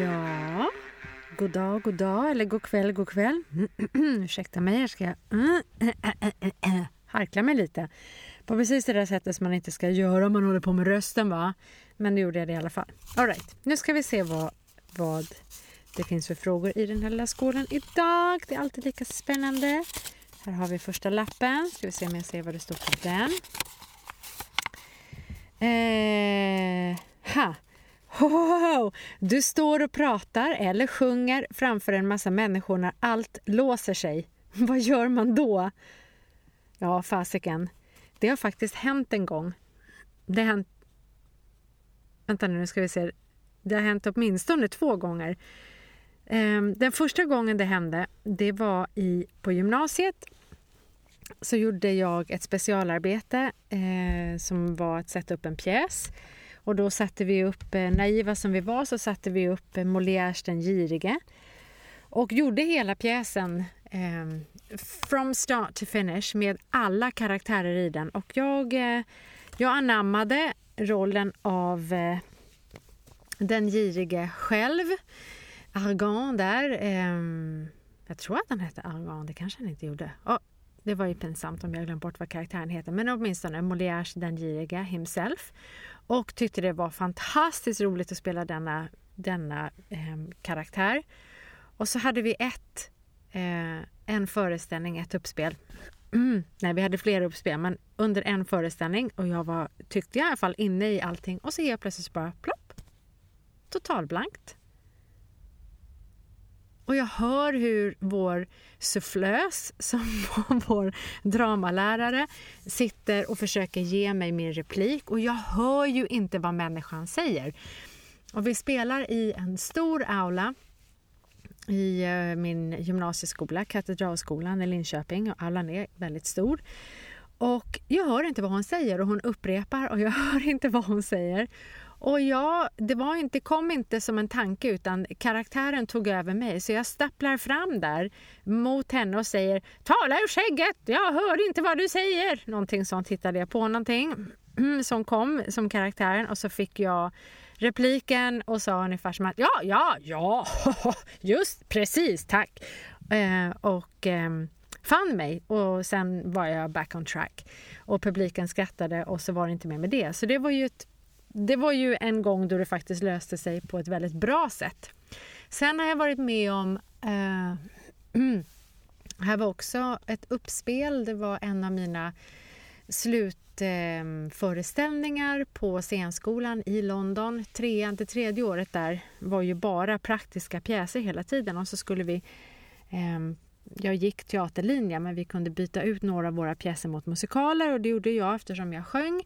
Ja, god dag, god dag eller god kväll, god kväll. Ursäkta mig, jag ska harkla mig lite. På precis det där sättet som man inte ska göra om man håller på med rösten va. Men nu gjorde jag det i alla fall. All right. nu ska vi se vad, vad det finns för frågor i den här lilla skålen idag. Det är alltid lika spännande. Här har vi första lappen. Ska vi se om jag ser vad det står på den. Eh, ha. Ho, ho, ho. Du står och pratar eller sjunger framför en massa människor när allt låser sig. Vad gör man då? Ja, fasiken. Det har faktiskt hänt en gång. Det har hänt... Vänta nu, nu ska vi se. Det har hänt åtminstone två gånger. Ehm, den första gången det hände, det var i, på gymnasiet. Så gjorde jag ett specialarbete eh, som var att sätta upp en pjäs. Och då satte vi upp, eh, naiva som vi var, så satte vi upp eh, Molières Den girige. Och gjorde hela pjäsen eh, from start to finish med alla karaktärer i den. Och jag, eh, jag anammade rollen av eh, den girige själv. Argan där. Eh, jag tror att han hette Argan, det kanske han inte gjorde. Oh, det var ju pinsamt om jag glömt bort vad karaktären heter. Men åtminstone Molières Den girige himself. Och tyckte det var fantastiskt roligt att spela denna, denna eh, karaktär. Och så hade vi ett, eh, en föreställning, ett uppspel. Mm, nej, vi hade flera uppspel, men under en föreställning och jag var, tyckte jag i alla fall, inne i allting och så helt plötsligt bara plopp. Totalblankt. Och jag hör hur vår sufflös, som var vår dramalärare, sitter och försöker ge mig min replik och jag hör ju inte vad människan säger. Och vi spelar i en stor aula i eh, min gymnasieskola, Katedralskolan i Linköping och aulan är väldigt stor. Och jag hör inte vad hon säger och hon upprepar och jag hör inte vad hon säger. Och ja, det var inte, kom inte som en tanke utan karaktären tog över mig. Så jag stapplar fram där mot henne och säger Tala ur skägget! Jag hör inte vad du säger! Någonting sånt hittade jag på någonting som kom som karaktären och så fick jag repliken och sa ungefär som att ja, ja, ja, just precis, tack. Eh, och eh, fann mig och sen var jag back on track. Och publiken skrattade och så var det inte mer med det. Så det var ju, ett, det var ju en gång då det faktiskt löste sig på ett väldigt bra sätt. Sen har jag varit med om eh, här var också ett uppspel. Det var en av mina slutföreställningar på scenskolan i London. Trean till tredje året där var ju bara praktiska pjäser hela tiden och så skulle vi eh, jag gick teaterlinjen men vi kunde byta ut några av våra pjäser mot musikaler och det gjorde jag eftersom jag sjöng.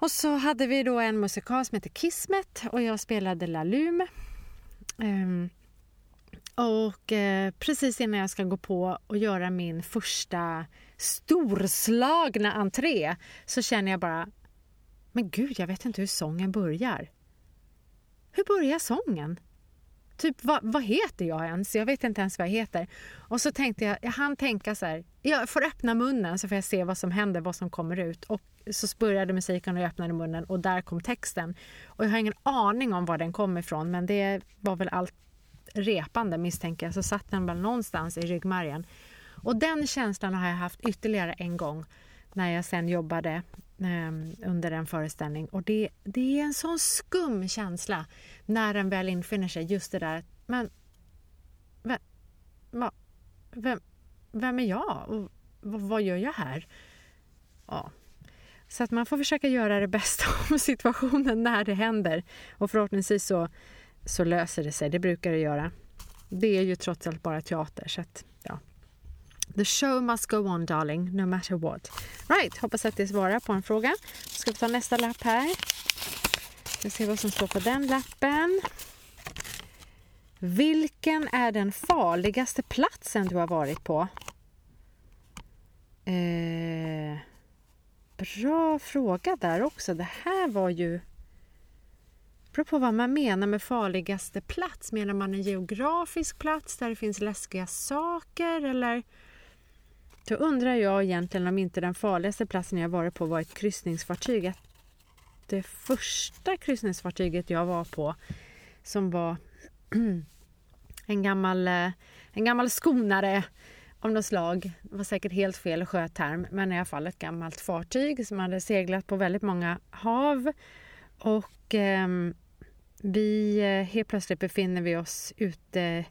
Och så hade vi då en musikal som heter Kismet och jag spelade Lalum. Um, ehm, och eh, precis innan jag ska gå på och göra min första storslagna entré så känner jag bara, men gud, jag vet inte hur sången börjar. Hur börjar sången? Typ, vad, vad heter jag ens? Jag vet inte ens vad jag heter. Och så tänkte jag, jag hann tänka så här, jag får öppna munnen så får jag se vad som händer, vad som kommer ut. Och så började musiken och jag öppnade munnen och där kom texten. Och jag har ingen aning om var den kom ifrån, men det var väl allt repande misstänker jag, så satt den väl någonstans i ryggmärgen. Och den känslan har jag haft ytterligare en gång när jag sen jobbade Ehm, under en föreställning. Och det, det är en sån skum känsla när den väl infinner sig. Just det där, men vem, va, vem, vem är jag? Och vad, gör jag här? Ja. Så att man får försöka göra det bästa av situationen när det händer. Och förhoppningsvis så, så löser det sig. Det brukar det göra. Det är ju trots allt bara teater. Så att. The show must go on darling, no matter what. Right, hoppas att det svarar på en fråga. Ska vi ta nästa lapp här. Vi se vad som står på den lappen. Vilken är den farligaste platsen du har varit på? Eh, bra fråga där också. Det här var ju... Det beror på vad man menar med farligaste plats. Menar man en geografisk plats där det finns läskiga saker eller då undrar jag egentligen om inte den farligaste platsen jag varit på var ett kryssningsfartyg. Det första kryssningsfartyget jag var på som var en gammal, eh, en gammal skonare av något slag. Det var säkert helt fel sjöterm, men i alla fall ett gammalt fartyg som hade seglat på väldigt många hav. Och ehm, eh, vi, helt plötsligt befinner vi oss ute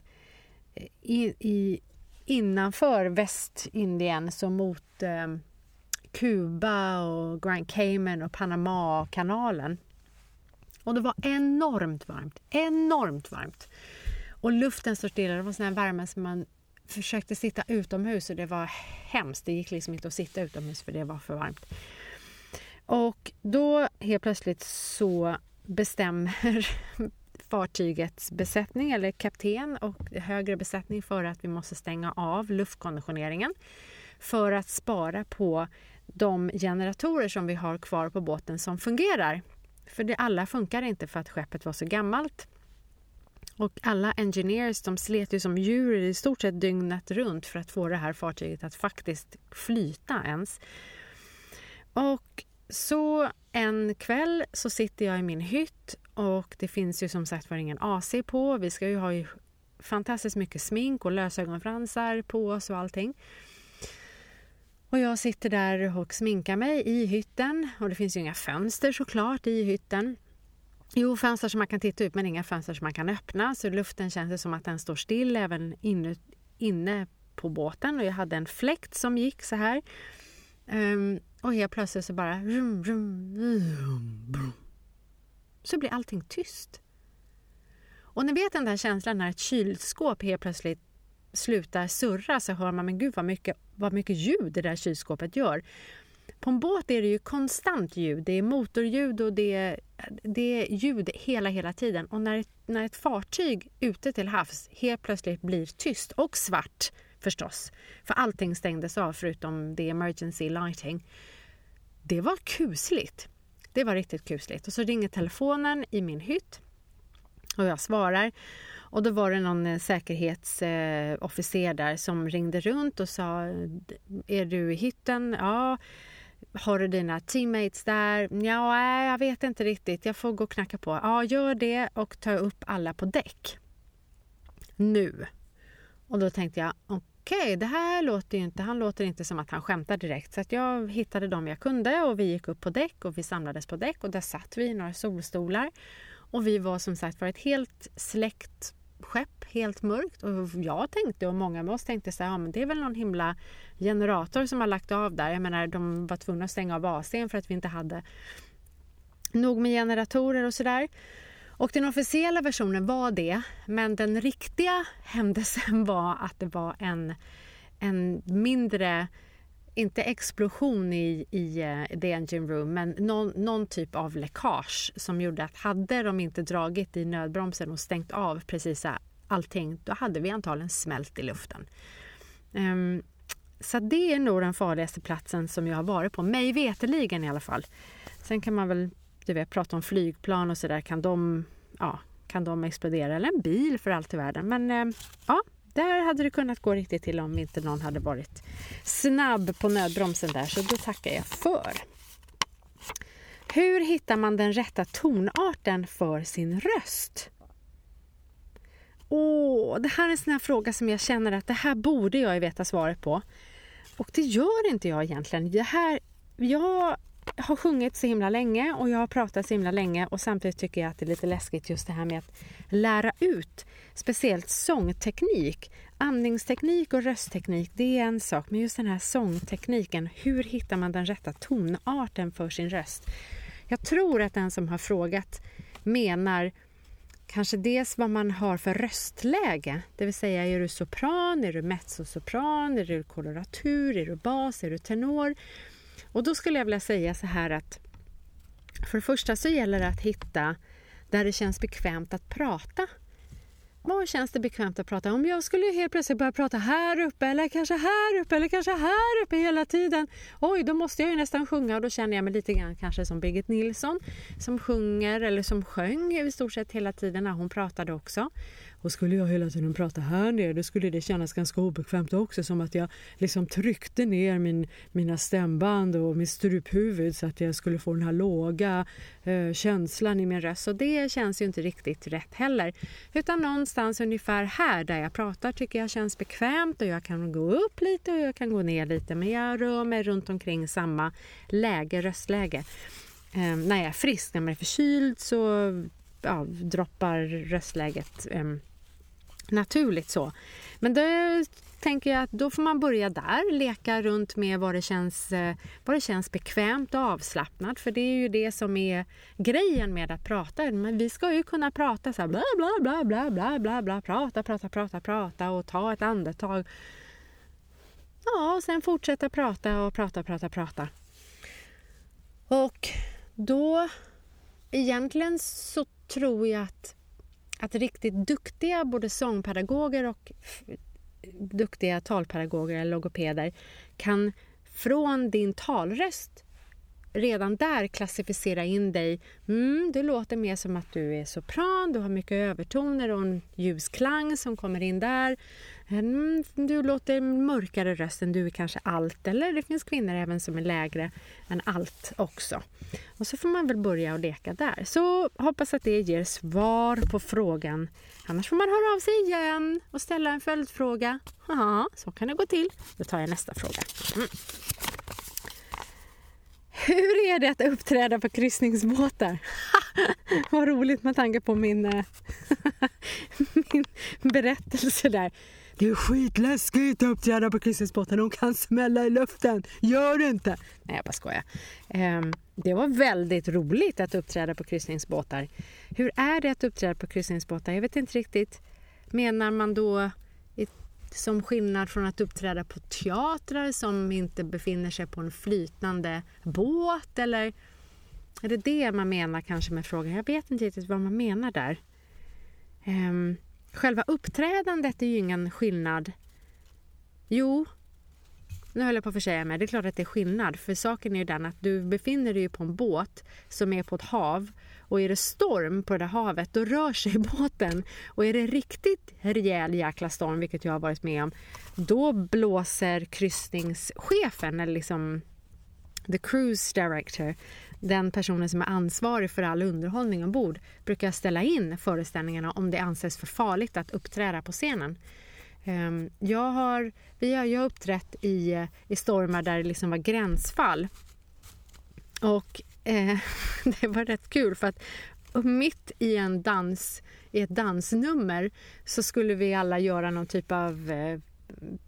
eh, i, i, innanför Västindien, så mot eh, Kuba och Grand Cayman och Panamakanalen. Och det var enormt varmt, enormt varmt. Och luften stod stilla, det var sån här värme som man försökte sitta utomhus och det var hemskt. Det gick liksom inte att sitta utomhus för det var för varmt. Och då helt plötsligt så bestämmer fartygets besättning eller kapten och högre besättning för att vi måste stänga av luftkonditioneringen för att spara på de generatorer som vi har kvar på båten som fungerar. För det alla funkar inte för att skeppet var så gammalt. Och alla engineers de slet ju som djur i stort sett dygnet runt för att få det här fartyget att faktiskt flyta ens. Och så en kväll så sitter jag i min hytt och det finns ju som sagt var ingen AC på. Vi ska ju ha ju fantastiskt mycket smink och lösögonfransar på oss och allting. Och jag sitter där och sminkar mig i hytten och det finns ju inga fönster såklart i hytten. Jo, fönster som man kan titta ut men inga fönster som man kan öppna så luften känns som att den står still även inne, inne på båten och jag hade en fläkt som gick så här. Um, och helt plötsligt så bara så blir allting tyst. Och ni vet den där känslan när ett kylskåp helt plötsligt slutar surra så hör man men gud vad mycket, vad mycket ljud det där kylskåpet gör. På en båt är det ju konstant ljud. Det är motorljud och det är, det är ljud hela, hela tiden. Och när när ett fartyg ute till havs helt plötsligt blir tyst och svart förstås, för allting stängdes av förutom the emergency lighting. Det var kusligt. Det var riktigt kusligt. Och så ringer telefonen i min hytt och jag svarar. Och då var det någon eh, säkerhetsofficer där som ringde runt och sa Är du i hytten? Ja. Har du dina teammates där? Ja, jag vet inte riktigt. Jag får gå och knacka på. Ja, gör det och ta upp alla på däck. Nu. Och då tänkte jag, okej, okay, det här låter ju inte, han låter inte som att han skämtar direkt. Så att jag hittade dem jag kunde och vi gick upp på däck och vi samlades på däck och där satt vi i några solstolar. Och vi var som sagt var ett helt släckt skepp, helt mörkt. Och jag tänkte och många med oss tänkte så här, ja, men det är väl någon himla generator som har lagt av där. Jag menar, de var tvungna att stänga av AC'n för att vi inte hade nog med generatorer och sådär. Och den officiella versionen var det, men den riktiga händelsen var att det var en, en mindre inte explosion i, i uh, the engine room, men någon, någon, typ av läckage som gjorde att hade de inte dragit i nödbromsen och stängt av precis allting, då hade vi antagligen smält i luften. Um, så det är nog den farligaste platsen som jag har varit på, mig veteligen i alla fall. Sen kan man väl du vet, prata om flygplan och sådär, kan de, ja, kan de explodera? Eller en bil för allt i världen. Men eh, ja, där hade det kunnat gå riktigt till om inte någon hade varit snabb på nödbromsen där, så då tackar jag för. Hur hittar man den rätta tonarten för sin röst? Åh, det här är en sån här fråga som jag känner att det här borde jag veta svaret på. Och det gör inte jag egentligen. Det här, jag har sjungit så himla länge och jag har pratat så himla länge och samtidigt tycker jag att det är lite läskigt just det här med att lära ut speciellt sångteknik. Andningsteknik och röstteknik, det är en sak, men just den här sångtekniken, hur hittar man den rätta tonarten för sin röst? Jag tror att den som har frågat menar kanske dels vad man har för röstläge, det vill säga är du sopran, är du mezzosopran, är du koloratur, är du bas, är du tenor? Och då skulle jag vilja säga så här att för det första så gäller det att hitta där det känns bekvämt att prata. Var känns det bekvämt att prata? Om jag skulle helt plötsligt börja prata här uppe eller kanske här uppe eller kanske här uppe hela tiden. Oj, då måste jag ju nästan sjunga och då känner jag mig lite grann kanske som Birgit Nilsson som sjunger eller som sjöng i stort sett hela tiden när hon pratade också. Och skulle jag hela tiden prata här nere då skulle det kännas ganska obekvämt också som att jag liksom tryckte ner min, mina stämband och mitt struphuvud så att jag skulle få den här låga eh, känslan i min röst. Och det känns ju inte riktigt rätt heller. Utan någonstans ungefär här där jag pratar tycker jag känns bekvämt och jag kan gå upp lite och jag kan gå ner lite men jag rör mig runt omkring samma läge, röstläge. Eh, när jag är frisk, när man är förkyld så ja, droppar röstläget eh, naturligt så. Men då tänker jag att då får man börja där, leka runt med vad det känns, eh, vad det känns bekvämt och avslappnat. För det är ju det som är grejen med att prata. Men vi ska ju kunna prata så här bla bla bla bla bla bla bla prata, prata, prata, prata och ta ett andetag. Ja, och sen fortsätta prata och prata, prata, prata. Och då egentligen så tror jag att, att riktigt duktiga både sångpedagoger och duktiga talpedagoger eller logopeder kan från din talröst redan där klassificera in dig. Mm, du låter mer som att du är sopran, du har mycket övertoner och en ljus klang som kommer in där. Mm, du låter mörkare röst än du är kanske allt, eller det finns kvinnor även som är lägre än allt också. Och så får man väl börja och leka där. Så hoppas att det ger svar på frågan. Annars får man höra av sig igen och ställa en följdfråga. Ja, så kan det gå till. Då tar jag nästa fråga. Mm. Hur är det att uppträda på kryssningsbåtar? Vad roligt med tanke på min, eh, min berättelse där. Det är skitläskigt att uppträda på kryssningsbåtar. De kan smälla i luften. Gör det inte! Nej, jag bara skojar. Ehm, det var väldigt roligt att uppträda på kryssningsbåtar. Hur är det att uppträda på kryssningsbåtar? Jag vet inte riktigt. Menar man då som skillnad från att uppträda på teatrar som inte befinner sig på en flytande båt? Eller är det det man menar kanske med frågan? Jag vet inte riktigt vad man menar där. Ehm, själva uppträdandet är ju ingen skillnad. Jo, nu höll jag på att försäga mig. Det är klart att det är skillnad. För saken är ju den att du befinner dig på en båt som är på ett hav och är det storm på det där havet, då rör sig båten. Och är det riktigt rejäl jäkla storm, vilket jag har varit med om, då blåser kryssningschefen, eller liksom the cruise director, den personen som är ansvarig för all underhållning ombord, brukar ställa in föreställningarna om det anses för farligt att uppträda på scenen. Ehm, jag har, vi har, jag har uppträtt i, i stormar där det liksom var gränsfall. Och eh, det var rätt kul för att mitt i en dans, i ett dansnummer så skulle vi alla göra någon typ av eh,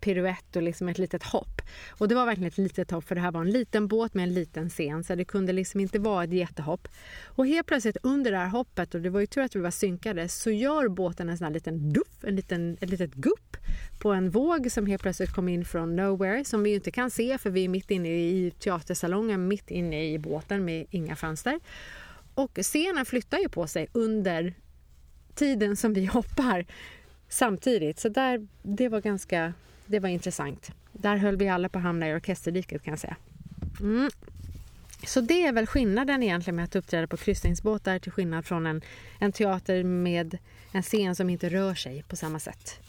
piruett och liksom ett litet hopp. Och det var verkligen ett litet hopp för det här var en liten båt med en liten scen så det kunde liksom inte vara ett jättehopp. Och helt plötsligt under det här hoppet, och det var ju tur att vi var synkade, så gör båten en sån här liten duff, en liten, ett litet gupp på en våg som helt plötsligt kom in från nowhere som vi ju inte kan se för vi är mitt inne i teatersalongen, mitt inne i båten med inga fönster. Och scenen flyttar ju på sig under tiden som vi hoppar samtidigt. Så där, det var ganska det var intressant. Där höll vi alla på att hamna i orkesterdiket kan jag säga. Mm. Så det är väl skillnaden egentligen med att uppträda på kryssningsbåtar till skillnad från en, en teater med en scen som inte rör sig på samma sätt.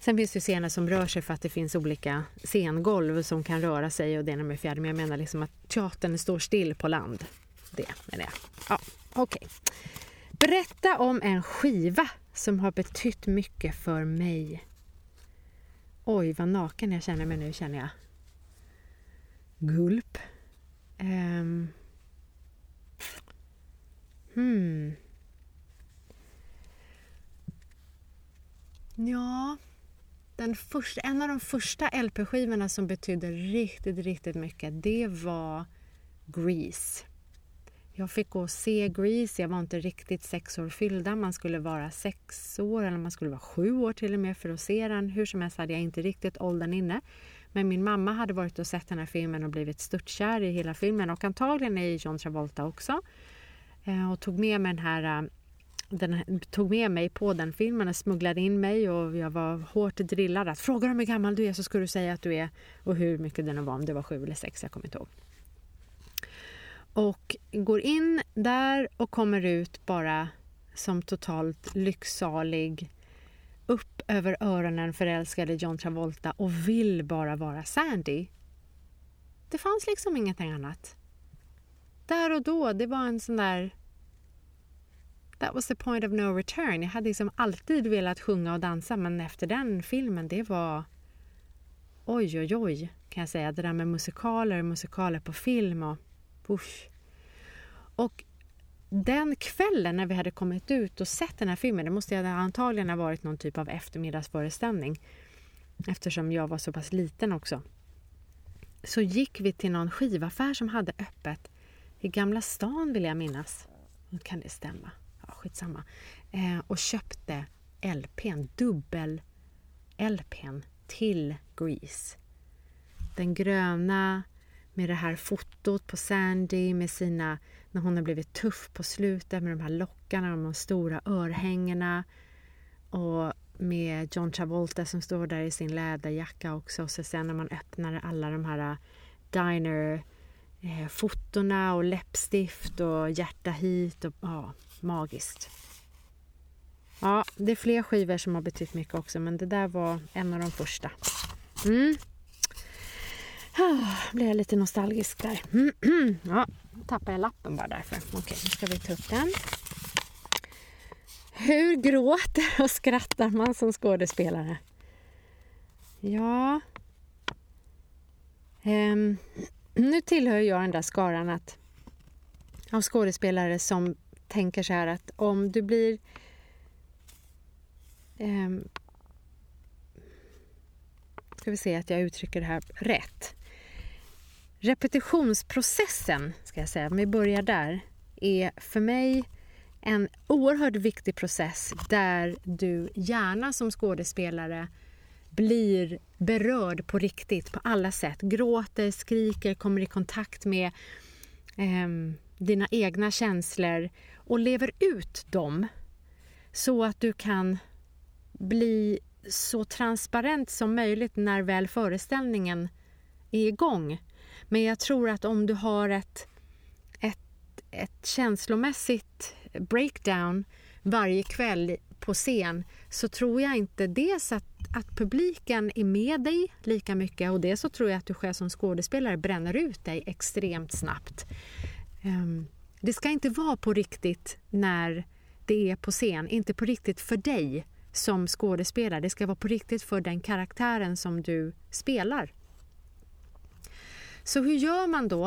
Sen finns det scener som rör sig för att det finns olika scengolv som kan röra sig och det är nummer fjärde. Men jag menar liksom att teatern står still på land. Det menar jag. Ja, okej. Okay. Berätta om en skiva som har betytt mycket för mig. Oj, vad naken jag känner mig nu, känner jag. Gulp. Um. Hmm. Ja, den första, en av de första LP-skivorna som betydde riktigt, riktigt mycket, det var Grease. Jag fick gå och se Grease. Jag var inte riktigt sex år fyllda. Man skulle vara sex år eller man skulle vara sju år till och med för att se den. Hur som helst hade jag inte riktigt åldern inne. Men min mamma hade varit och sett den här filmen och blivit störtkär i hela filmen och antagligen i John Travolta också. Eh, och tog med mig den här eh, den tog med mig på den filmen och smugglade in mig och jag var hårt drillad att fråga dem hur gammal du är så ska du säga att du är och hur mycket den var, om det var sju eller sex, jag kommer inte ihåg. Och går in där och kommer ut bara som totalt lycksalig upp över öronen förälskade John Travolta och vill bara vara Sandy. Det fanns liksom ingenting annat. Där och då, det var en sån där... That was the point of no return. Jag hade liksom alltid velat sjunga och dansa men efter den filmen, det var... Oj, oj, oj, kan jag säga. Det där med musikaler, musikaler på film och push. Och den kvällen när vi hade kommit ut och sett den här filmen, det måste antagligen ha varit någon typ av eftermiddagsföreställning eftersom jag var så pass liten också. Så gick vi till någon skivaffär som hade öppet i Gamla stan vill jag minnas. Kan det stämma? Ja, skitsamma. Eh, och köpte LPn, dubbel-LPn till Grease. Den gröna med det här fotot på Sandy med sina, när hon har blivit tuff på slutet med de här lockarna och de stora örhängena. Och med John Travolta som står där i sin läderjacka också. Och så sen när man öppnar alla de här eh, diner-fotona eh, och läppstift och hjärta hit och ja, magiskt. Ja, det är fler skivor som har betytt mycket också men det där var en av de första. Mm. Ah, blev jag lite nostalgisk där. Mm, mm. ja, tappade jag lappen bara därför. Okej, nu ska vi ta upp den. Hur gråter och skrattar man som skådespelare? Ja... Um, nu tillhör jag den där skaran att, av skådespelare som tänker så här att om du blir... Um, ska vi se att jag uttrycker det här rätt. Repetitionsprocessen, ska jag säga, om vi börjar där, är för mig en oerhört viktig process där du gärna som skådespelare blir berörd på riktigt på alla sätt. Gråter, skriker, kommer i kontakt med eh, dina egna känslor och lever ut dem så att du kan bli så transparent som möjligt när väl föreställningen är igång. Men jag tror att om du har ett, ett, ett känslomässigt breakdown varje kväll på scen så tror jag inte dels att, att publiken är med dig lika mycket och dels så tror jag att du själv som skådespelare bränner ut dig extremt snabbt. Um, det ska inte vara på riktigt när det är på scen, inte på riktigt för dig som skådespelare. Det ska vara på riktigt för den karaktären som du spelar. Så hur gör man då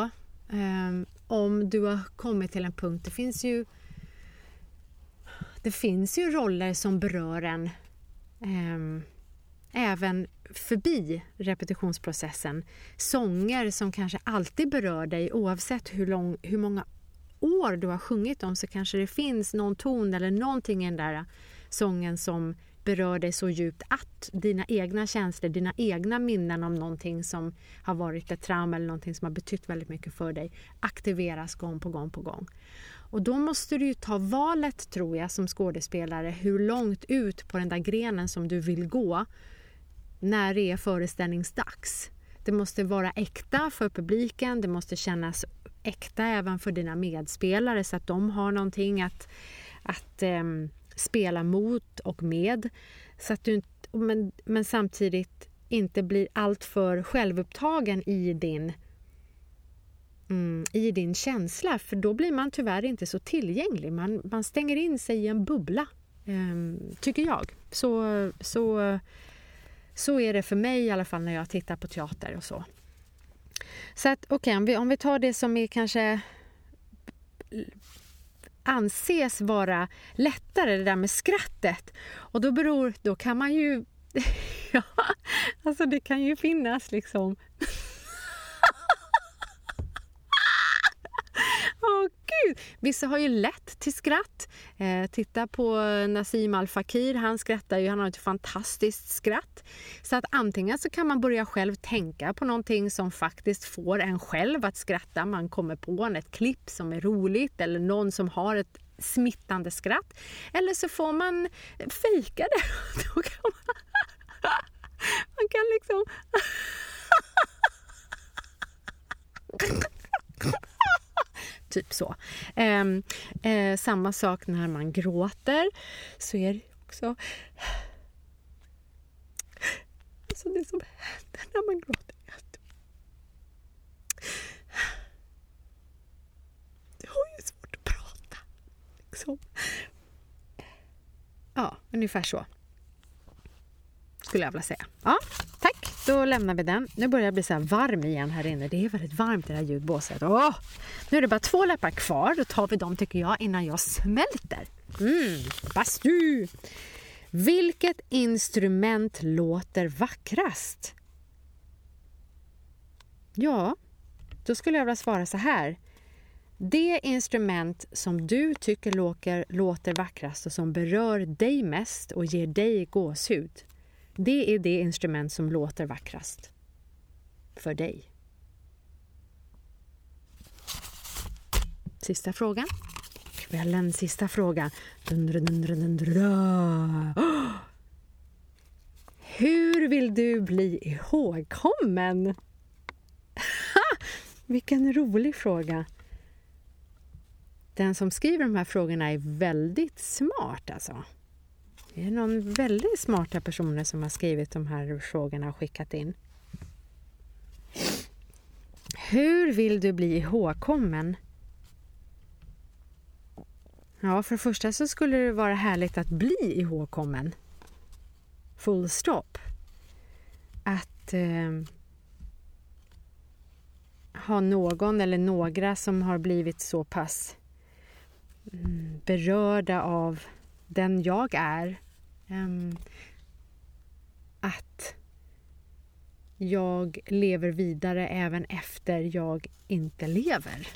eh, om du har kommit till en punkt? Det finns ju det finns ju roller som berör en eh, även förbi repetitionsprocessen. Sånger som kanske alltid berör dig oavsett hur, lång, hur många år du har sjungit dem så kanske det finns någon ton eller någonting i den där äh, sången som berör dig så djupt att dina egna känslor, dina egna minnen om någonting som har varit ett trauma eller någonting som har betytt väldigt mycket för dig aktiveras gång på gång på gång. Och då måste du ju ta valet, tror jag, som skådespelare hur långt ut på den där grenen som du vill gå när det är föreställningsdags. Det måste vara äkta för publiken, det måste kännas äkta även för dina medspelare så att de har någonting att, att eh, spela mot och med. Så att du, men, men samtidigt inte blir alltför självupptagen i din mm, i din känsla för då blir man tyvärr inte så tillgänglig. Man, man stänger in sig i en bubbla, eh, tycker jag. Så, så, så är det för mig i alla fall när jag tittar på teater och så. Så att okej, okay, om, vi, om vi tar det som är kanske anses vara lättare, det där med skrattet. Och då beror, då kan man ju, ja, alltså det kan ju finnas liksom Åh gud! Vissa har ju lätt till skratt. Eh, titta på Nassim Al Fakir, han skrattar ju, han har ett fantastiskt skratt. Så att antingen så kan man börja själv tänka på någonting som faktiskt får en själv att skratta. Man kommer på ett klipp som är roligt eller någon som har ett smittande skratt. Eller så får man fejka det. Då kan man, man kan liksom Typ så. Eh, eh, samma sak när man gråter. Så är det också... Alltså det som händer när man gråter är att... du har ju svårt att prata. Liksom. Ja, ungefär så. Skulle jag vilja säga. Ja, tack. Då lämnar vi den. Nu börjar jag bli så varm igen här inne. Det är väldigt varmt i det här ljudbåset. Åh! Nu är det bara två läppar kvar. Då tar vi dem tycker jag innan jag smälter. Mm, bastu! Vilket instrument låter vackrast? Ja, då skulle jag vilja svara så här. Det instrument som du tycker låter, låter vackrast och som berör dig mest och ger dig gåshud, det är det instrument som låter vackrast för dig. Sista frågan. Kvällens sista fråga. Dundra, dundra, dundra. Hur vill du bli ihågkommen? Vilken rolig fråga. Den som skriver de här frågorna är väldigt smart alltså. Det är någon väldigt smarta personer som har skrivit de här frågorna och skickat in. Hur vill du bli ihågkommen? Ja, för det första så skulle det vara härligt att bli ihågkommen. Full stop. Att eh, ha någon eller några som har blivit så pass mm, berörda av den jag är. Um, att jag lever vidare även efter jag inte lever.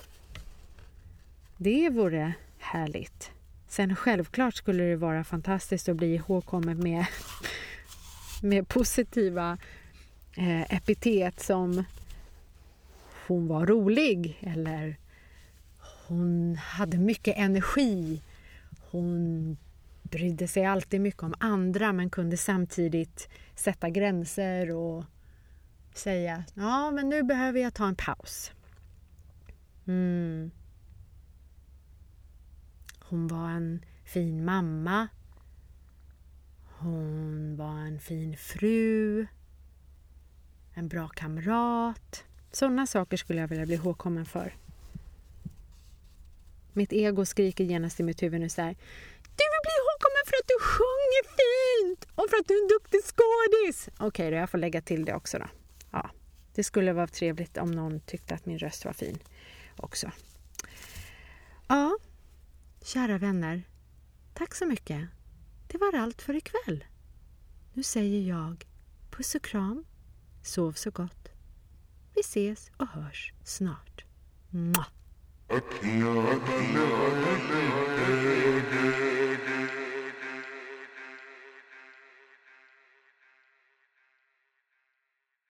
Det vore härligt. Sen självklart skulle det vara fantastiskt att bli ihågkommen med, med positiva eh, epitet som hon var rolig eller hon hade mycket energi. Hon brydde sig alltid mycket om andra men kunde samtidigt sätta gränser och säga ja men nu behöver jag ta en paus. Mm. Hon var en fin mamma. Hon var en fin fru. En bra kamrat. Sådana saker skulle jag vilja bli ihågkommen för. Mitt ego skriker genast i mitt huvud nu så här att du sjunger fint och för att du är en duktig skådis. Okej, okay, då jag får lägga till det också då. Ja, det skulle vara trevligt om någon tyckte att min röst var fin också. Ja, kära vänner. Tack så mycket. Det var allt för ikväll. Nu säger jag puss och kram. Sov så gott. Vi ses och hörs snart. Mwah!